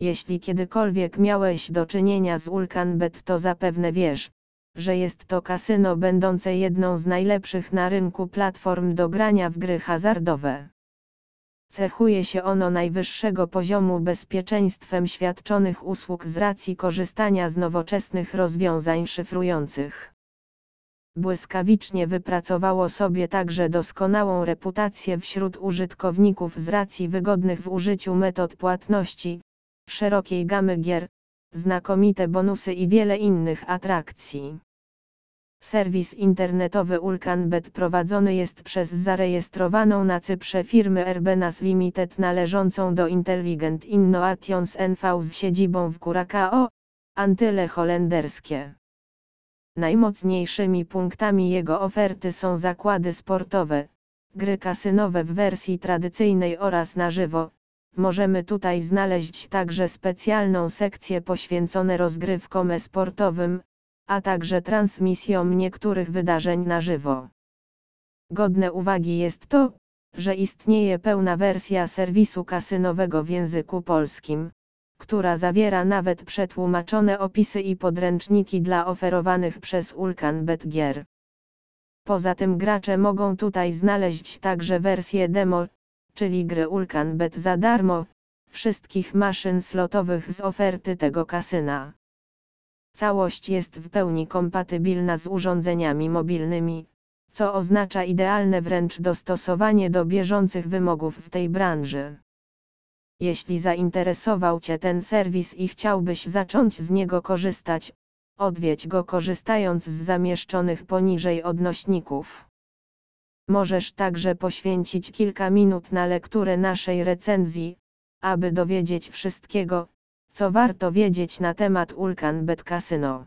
Jeśli kiedykolwiek miałeś do czynienia z Ulcanbet to zapewne wiesz, że jest to kasyno będące jedną z najlepszych na rynku platform do grania w gry hazardowe. Cechuje się ono najwyższego poziomu bezpieczeństwem świadczonych usług z racji korzystania z nowoczesnych rozwiązań szyfrujących. Błyskawicznie wypracowało sobie także doskonałą reputację wśród użytkowników z racji wygodnych w użyciu metod płatności, szerokiej gamy gier, znakomite bonusy i wiele innych atrakcji. Serwis internetowy Ulcanbet prowadzony jest przez zarejestrowaną na Cyprze firmę Erbenas Limited należącą do Intelligent Innovations NV z siedzibą w Curacao, Antyle holenderskie. Najmocniejszymi punktami jego oferty są zakłady sportowe, gry kasynowe w wersji tradycyjnej oraz na żywo. Możemy tutaj znaleźć także specjalną sekcję poświęconą rozgrywkom sportowym, a także transmisjom niektórych wydarzeń na żywo. Godne uwagi jest to, że istnieje pełna wersja serwisu kasynowego w języku polskim, która zawiera nawet przetłumaczone opisy i podręczniki dla oferowanych przez Ulcanbet gier. Poza tym gracze mogą tutaj znaleźć także wersję demo, czyli gry Ulcanbet za darmo, wszystkich maszyn slotowych z oferty tego kasyna. Całość jest w pełni kompatybilna z urządzeniami mobilnymi, co oznacza idealne wręcz dostosowanie do bieżących wymogów w tej branży. Jeśli zainteresował Cię ten serwis i chciałbyś zacząć z niego korzystać, odwiedź go korzystając z zamieszczonych poniżej odnośników. Możesz także poświęcić kilka minut na lekturę naszej recenzji, aby dowiedzieć wszystkiego, co warto wiedzieć na temat Ulcan Bet Casino.